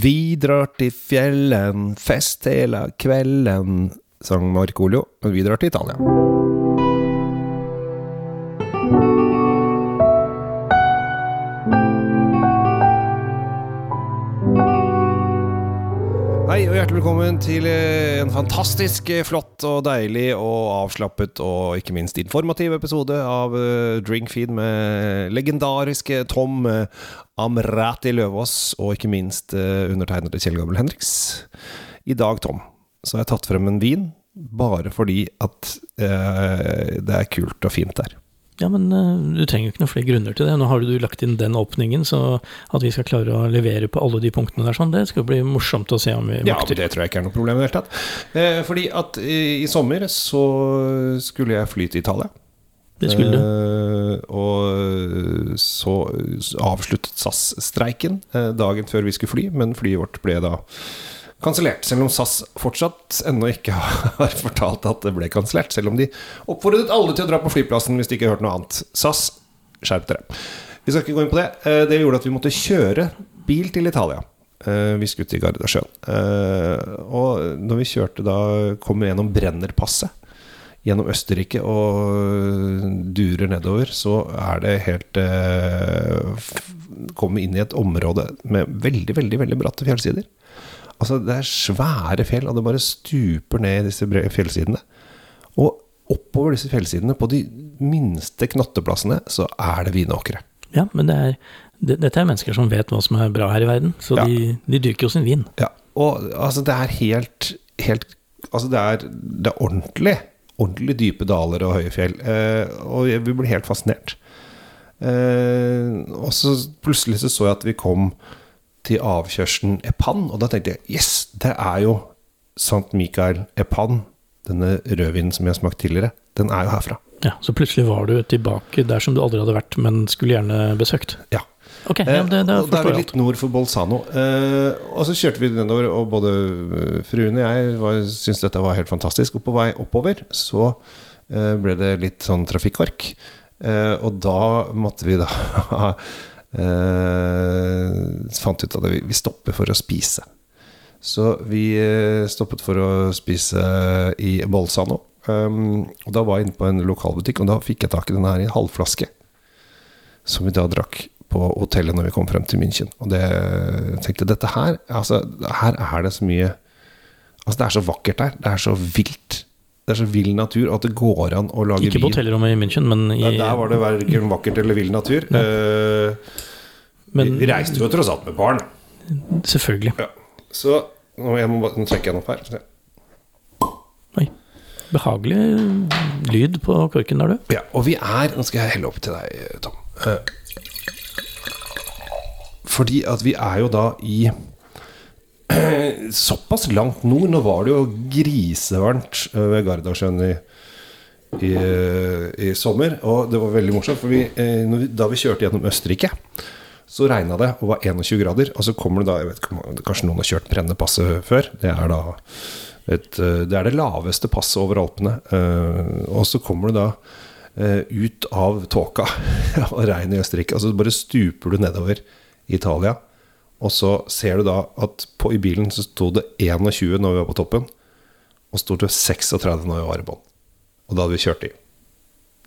Vi drar til fjellen, fest hele kvelden, sang Markolio. Men vi drar til Italia. Velkommen til eh, en fantastisk eh, flott og deilig og avslappet og ikke minst informativ episode av eh, Drinkfeed med legendariske Tom Amrati Løvaas og ikke minst undertegnede Kjell Gabel Henriks. I dag, Tom, så har jeg tatt frem en vin bare fordi at eh, det er kult og fint der. Ja, men eh, du trenger jo ikke noen flere grunner til det. Nå har du lagt inn den åpningen, så at vi skal klare å levere på alle de punktene der, sånn, det skal bli morsomt å se om vi makter. Ja, det tror jeg ikke er noe problem i det hele tatt. Eh, fordi at i, i sommer så skulle jeg fly til Italia. Det skulle du. Eh, og så avsluttet SAS-streiken eh, dagen før vi skulle fly, men flyet vårt ble da kansellert. Selv om SAS fortsatt ennå ikke har fortalt at det ble kansellert. Selv om de oppfordret alle til å dra på flyplassen hvis de ikke hørte noe annet. SAS, skjerp dere. Vi skal ikke gå inn på det. Eh, Det gjorde at vi måtte kjøre bil til Italia. Eh, Vi skulle til Gardasjøen. Eh, Og når vi kjørte da, kom vi gjennom Brennerpasset gjennom Østerrike og durer nedover, så er det helt eh, Kommer inn i et område med veldig, veldig veldig bratte fjellsider. Altså Det er svære fjell, og det bare stuper ned i disse fjellsidene. Og oppover disse fjellsidene, på de minste knotteplassene, så er det vinåkre. Ja, men det er, det, dette er mennesker som vet hva som er bra her i verden, så Ja. de, de dyrker jo sin vin. Ja, og altså det er helt, helt Altså det er, det er ordentlig Ordentlig dype daler og høye fjell eh, Og vi ble helt fascinert eh, Og så plutselig så så jeg at vi kom Til avkjørselen Epan Og da tenkte jeg, yes, det er jo St. Mikael Epan Denne rødvinen som jeg har smakt tidligere Den er jo herfra Ja, Så plutselig var du tilbake der som du aldri hadde vært, men skulle gjerne besøkt. Ja Ok, ja, det, det Eh, da er vi litt nord for Bolzano. Eh, og så kjørte vi nedover, og både eh, fruen og jeg syntes dette var helt fantastisk. Og på vei oppover så eh, ble det litt sånn trafikkork. Eh, og da måtte vi da eh, Fant ut at vi, stopper for å spise. Så vi eh, stoppet for å spise i Bolzano. Um, og da var jeg inne på en lokalbutikk, og da fikk jeg tak i denne her i en halvflaske som vi da drakk på hotellet når vi kom frem til München. Og det jeg tenkte dette her Altså, her er det så mye Altså, det er så vakkert der. Det er så vilt. Det er så vill natur, at det går an å lage Ikke på vin. hotellrommet i München, men i Ja, der var det verken vakkert eller vill natur. Eh, men, vi reiste jo tross alt med barn. Selvfølgelig. Ja. Så nå, jeg må, bare- nå trekker jeg den opp her. Oi. Behagelig lyd på korken der, du. Ja, og vi er Nå skal jeg helle opp til deg, Tom. Eh, fordi at vi er jo da i såpass langt nord. Nå var det jo grisevarmt eh, ved Gardasjøen i, i, i sommer. Og det var veldig morsomt, for eh, da vi kjørte gjennom Østerrike, så regna det og var 21 grader. Og så kommer det da jeg vet Kanskje noen har kjørt Brennepasset før. Det er da et, eh, det er det laveste passet over Alpene. Og så kommer du da ut av tåka og regnet i Østerrike, og så bare stuper du nedover Italia. Og så ser du da at på, i bilen så sto det 21 når vi var på toppen, og sto det 36 når vi var i bånn. Og da hadde vi kjørt i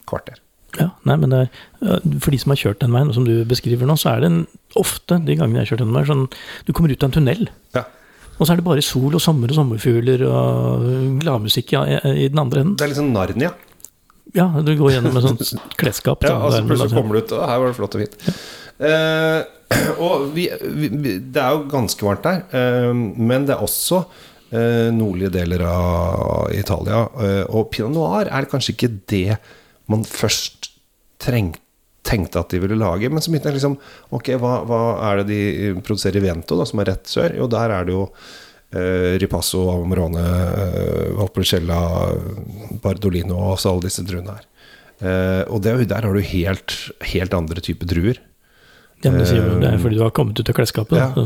kvarter. Ja, nei, men det er, For de som har kjørt den veien, som du beskriver nå, så er det en, ofte, de gangene jeg har kjørt den veien, sånn Du kommer ut av en tunnel, Ja. og så er det bare sol og sommer og sommerfugler og gladmusikk ja, i, i den andre enden. Det er sånn Narnia. Ja, du går gjennom et sånt klesskap. Ja, og så der plutselig kommer du ut, og her var det flott og fint. Eh, og vi, vi, det er jo ganske varmt der, eh, men det er også eh, nordlige deler av Italia. Eh, og pinot noir er kanskje ikke det man først trengte tenkte at de ville lage. Men så begynte jeg liksom Ok, hva, hva er det de produserer i Vento, da, som er rett sør? Jo, der er det jo eh, Ripasso, Amarone, eh, Valpolicella, Bardolino og så alle disse druene her. Eh, og det, er der har du helt, helt andre typer druer. Ja, men sier du, det er fordi du har kommet ut av klesskapet. Ja.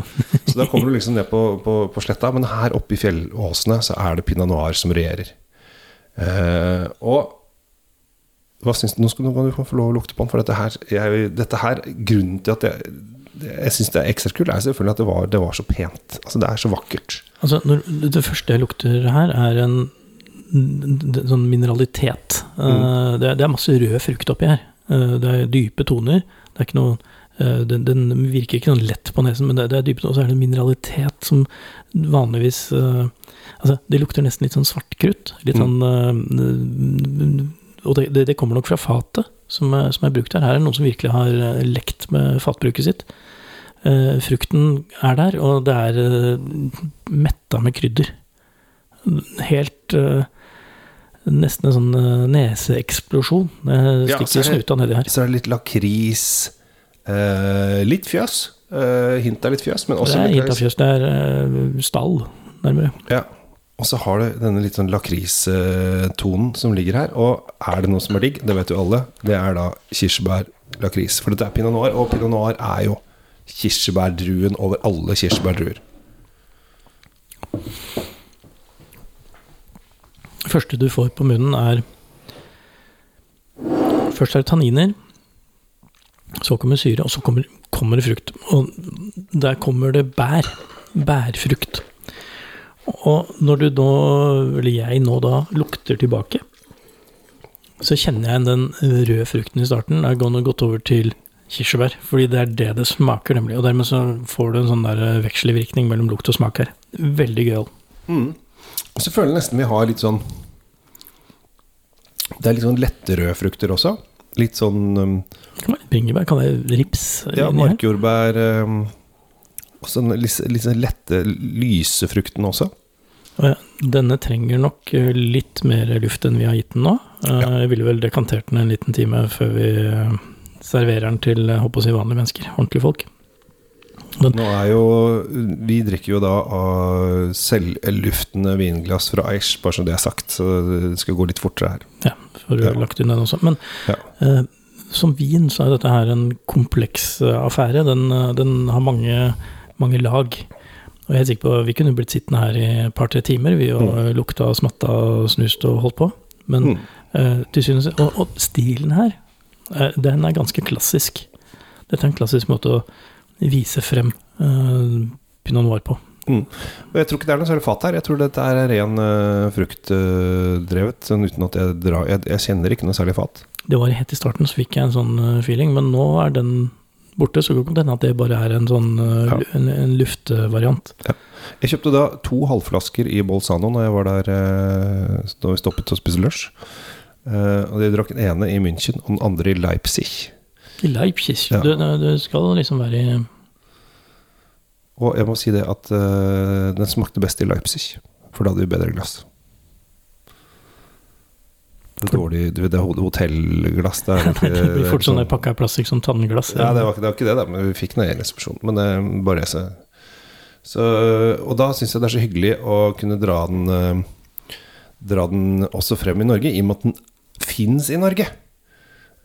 Så da kommer du liksom ned på, på, på sletta, men her oppe i fjellåsene så er det pinot noir som regjerer. Eh, og hva syns du? Nå skal du, få lov å lukte på den, for dette her, jeg, dette her Grunnen til at jeg jeg syns det er ekstra kult, er selvfølgelig at det var, det var så pent. Altså, det er så vakkert. Altså, når, det første jeg lukter her, er en, en sånn mineralitet. Uh, det, det, er masse rød frukt oppi her. Uh, det er dype toner. Det er ikke noe den, den, virker ikke sånn lett på nesen, men det, det er dypt. Og så er det mineralitet som vanligvis Altså, det lukter nesten litt sånn svartkrutt. Litt sånn Og det, det, kommer nok fra fatet som, som, er brukt her. Her er det noen som virkelig har lekt med fatbruket sitt. Uh, frukten er der, og det er uh, metta med krydder. Helt uh, Nesten en sånn neseeksplosjon. Stikker ja, snuta nedi her. Så er det litt lakris. Litt fjøs. hint av litt fjøs, men også Det er hint av fjøs. Det er stall, nærmere. Ja. Og så har du denne litt sånn lakristonen som ligger her. Og er det noe som er digg, det vet jo alle, det er da kirsebær lakris. For dette er pinot noir, og pinot noir er jo kirsebærdruen over alle kirsebærdruer. Det første du får på munnen, er Først er det tanniner. Så kommer syre, og så kommer, kommer det frukt. Og der kommer det bær. Bærfrukt. Og når du nå, eller jeg nå da, lukter tilbake, så kjenner jeg den røde frukten i starten. Jeg har gått over til kirsebær. Fordi det er det det smaker, nemlig. Og dermed så får du en sånn der eh, vekselvirkning mellom lukt og smak her. Veldig gøyal. Mm. Så føler jeg nesten vi har litt sånn Det er litt sånn lette røde frukter også. Litt sånn um, Bringebær? Kan det rips? Ja, markjordbær. Um, og sånn litt, litt sånn lette, lyse fruktene også. Denne trenger nok eh, litt mer luft enn vi har gitt den nå. Eh, ja. Jeg ville vel dekantert den en liten time før vi serverer den til håper si, vanlige mennesker. Ordentlige folk. Men, Nå er jo Vi drikker jo da av selvluftende vinglass fra Aish, bare så det er sagt. Så det skal gå litt fortere her. Ja, for ja. lagt inn den også. Men ja. eh, som vin så er dette her en kompleks uh, affære. Den, uh, den, har mange, mange lag. Og jeg er sikker på Vi kunne blitt sittende her i et par-tre timer vi og mm. lukta, smatta, og snust og holdt på. Men mm. eh, til synes, og, og stilen her Eh, den er ganske klassisk. Dette er en klassisk måte å vise frem uh, pinot noir på. Mm. Jeg tror ikke det er noe særlig fat her. Jeg tror dette er ren uh, fruktdrevet. Uh, sånn uten at jeg drar jeg, jeg, kjenner ikke noe særlig fat. Det var helt i starten, så fikk jeg en sånn uh, feeling, men nå er den borte. Så kan det hende at det bare er en sånn ja. en, en luftvariant. Ja. Jeg kjøpte da to halvflasker i Bolzano når jeg var der da vi stoppet og spiste lunsj. Og De drakk den ene i München og den andre i Leipzig. I Leipzig? Ja. Du, du, skal liksom være i Og jeg må si det at uh, den smakte best i Leipzig, for da hadde vi bedre glass. Det, dårlig, det er hotellglass det, er ikke, det blir fort sånn pakka plastikk som tannglass. Ja, det var, ikke, det var ikke det, da, men vi fikk den i resepsjonen. Men det uh, bare så, så Og da syns jeg det er så hyggelig å kunne dra den uh, Dra den også frem i Norge, i og med at den fins i Norge,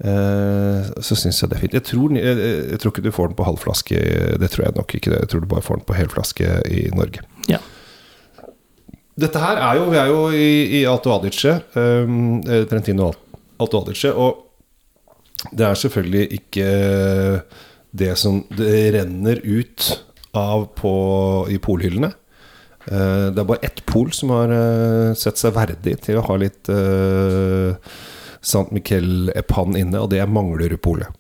så syns jeg det er fint. Jeg tror, jeg, jeg tror, ikke du får den på halvflaske, det tror jeg nok ikke. Jeg tror du bare får den på helflaske i Norge. Ja. Dette her er jo Vi er jo i, i Alto Adige, um, Trentino Alto Adige, og det er selvfølgelig ikke det som det renner ut av på, i polhyllene. Uh, det er bare ett pol som har uh, sett seg verdig til å ha litt uh, Sant Miquel Epan inne, og det er Manglerudpolet.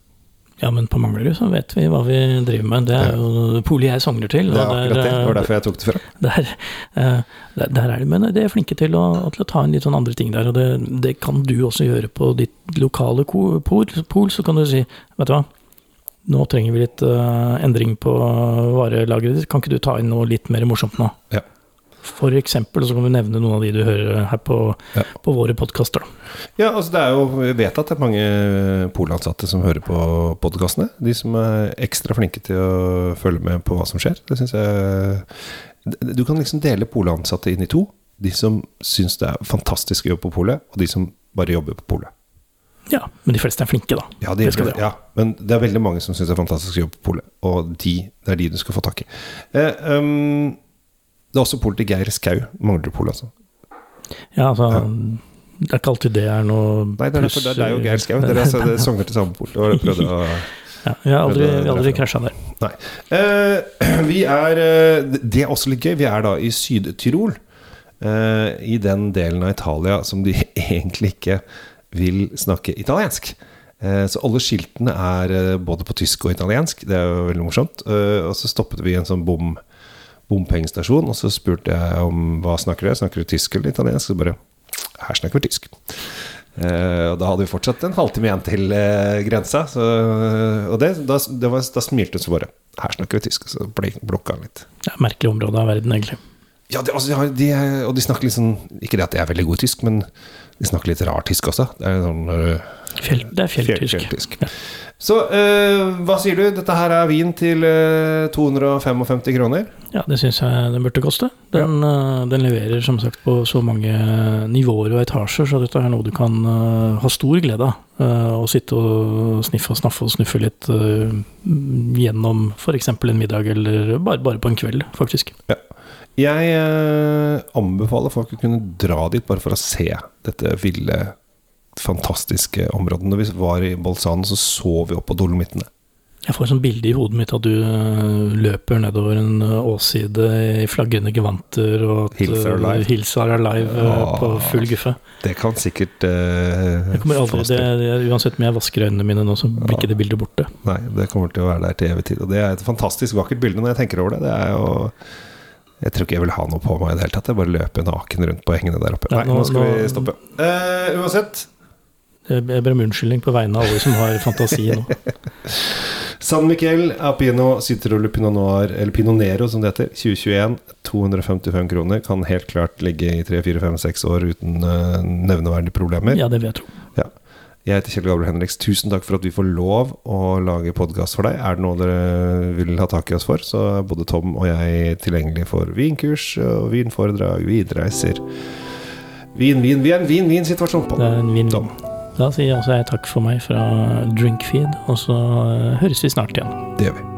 Ja, men på Manglerud så vet vi hva vi driver med. Det er jo polet jeg sogner til. Det er akkurat det. Det var derfor jeg tok det fra. Der, der, der er de, men de er flinke til å, til å, ta inn litt sånne andre ting der. Og det, det kan du også gjøre på ditt lokale pol. pol så kan du si, vet du hva nå trenger vi litt uh, endring på varelageret ditt. Kan ikke du ta inn noe litt mer morsomt nå? Ja. For eksempel, så kan vi nevne noen av de du hører her på, ja. på våre podkaster. Ja, altså det er jo Vi vet at det er mange polansatte som hører på podkastene. De som er ekstra flinke til å følge med på hva som skjer. Det syns jeg Du kan liksom dele polansatte inn i to. De som syns det er fantastisk å jobbe på polet, og de som bare jobber på polet. Ja, men de fleste er flinke, da. Ja, de, det ja men det er veldig mange som syns det er fantastisk å jobbe på polet, og de, det er de du skal få tak i. Eh, um, det er også polet til Geir Skau, Manglerudpolet, altså. Ja, altså ja. Det er ikke alltid det er noe Nei, det er, det, det er jo Geir Skau. Dere altså, sogner til samme pol. Og prøvde å ja, Vi har aldri, aldri krasja der. Nei. Eh, vi er eh, Det er også litt gøy. Vi er da i Syd-Tyrol. Eh, I den delen av Italia som de egentlig ikke vil snakke italiensk. Eh, så alle skiltene er eh, både på tysk og italiensk. Det er jo veldig morsomt. Og så stoppet vi i en sånn bom bompengestasjon, og så spurte jeg om hva snakker du? Snakker du tysk eller italiensk? Så bare Her snakker vi tysk. Uh, og da hadde vi fortsatt en halvtime igjen til uh, grensa. Så, og det, da, det var, da smilte hun så bare. Her snakker vi tysk. Så bl blokka han litt. Det er et merkelig område av verden, egentlig. Ja, det, altså, ja de, og de snakker litt sånn Ikke det at jeg er veldig god i tysk, men de snakker litt rar tysk også. Det er sånn øh, Fjell, det er fjell- fjelltysk. fjelltysk. Ja. Så uh, hva sier du? Dette her er vin til uh, 255 kroner. Ja, det syns jeg den burde koste. Den, eh, den leverer som sagt på så mange nivåer og etasjer, så dette er noe du kan eh, ha stor glede av. Eh, å sitte og sniffe og snaffe og snuffe litt eh, gjennom f.eks. en middag, eller bare, bare på en kveld, faktisk. Ja. Jeg anbefaler folk å kunne dra dit bare for å se dette ville, fantastiske områdene. Når vi var i Bolzano, så så vi opp på Dolomittene. Jeg får sånn bilde i hodet mitt at du eh, løper nedover en åside åsside i flaggende gevanter, og at Hills are eh, alive. Hills are alive eh, Ja. på full guffe. Det kan sikkert uh, Jeg kommer aldri, det, det, uansett om jeg vasker øynene mine nå, så blir ikke det bildet borte. Nei, det kommer til å være der til evig tid. Og det er et fantastisk vakkert bilde når jeg tenker over det. Det er jo Jeg tror ikke jeg vil ha noe på meg i det hele tatt. Jeg bare løper naken rundt på hengene der oppe. Ja, Nei, nå nå- skal vi stoppe. Uh, uansett, Jeg ber om unnskyldning på vegne av alle som har fantasi nå. San Miquel Apino Citrolo Pinot Noir, eller Pinot Nero som det heter, 2021. 255 kroner. Kan helt klart ligge i 3, 4, 5, 6 år uten uh, nevneverdige problemer. Ja, det vil jeg tro. Jeg heter Kjell Gabriel Henriks. Tusen takk for at vi får lov å lage podkast for deg. Er det noe dere vil ha tak i oss for, så er både Tom og jeg tilgjengelig for vinkurs og vinforedrag, vinreiser Vin, vin, vin, vin, vin-situasjon på Det er en vin Tom. Da sier også jeg takk for meg fra Drinkfeed, og så eh, høres vi snart igjen. Det gjør vi.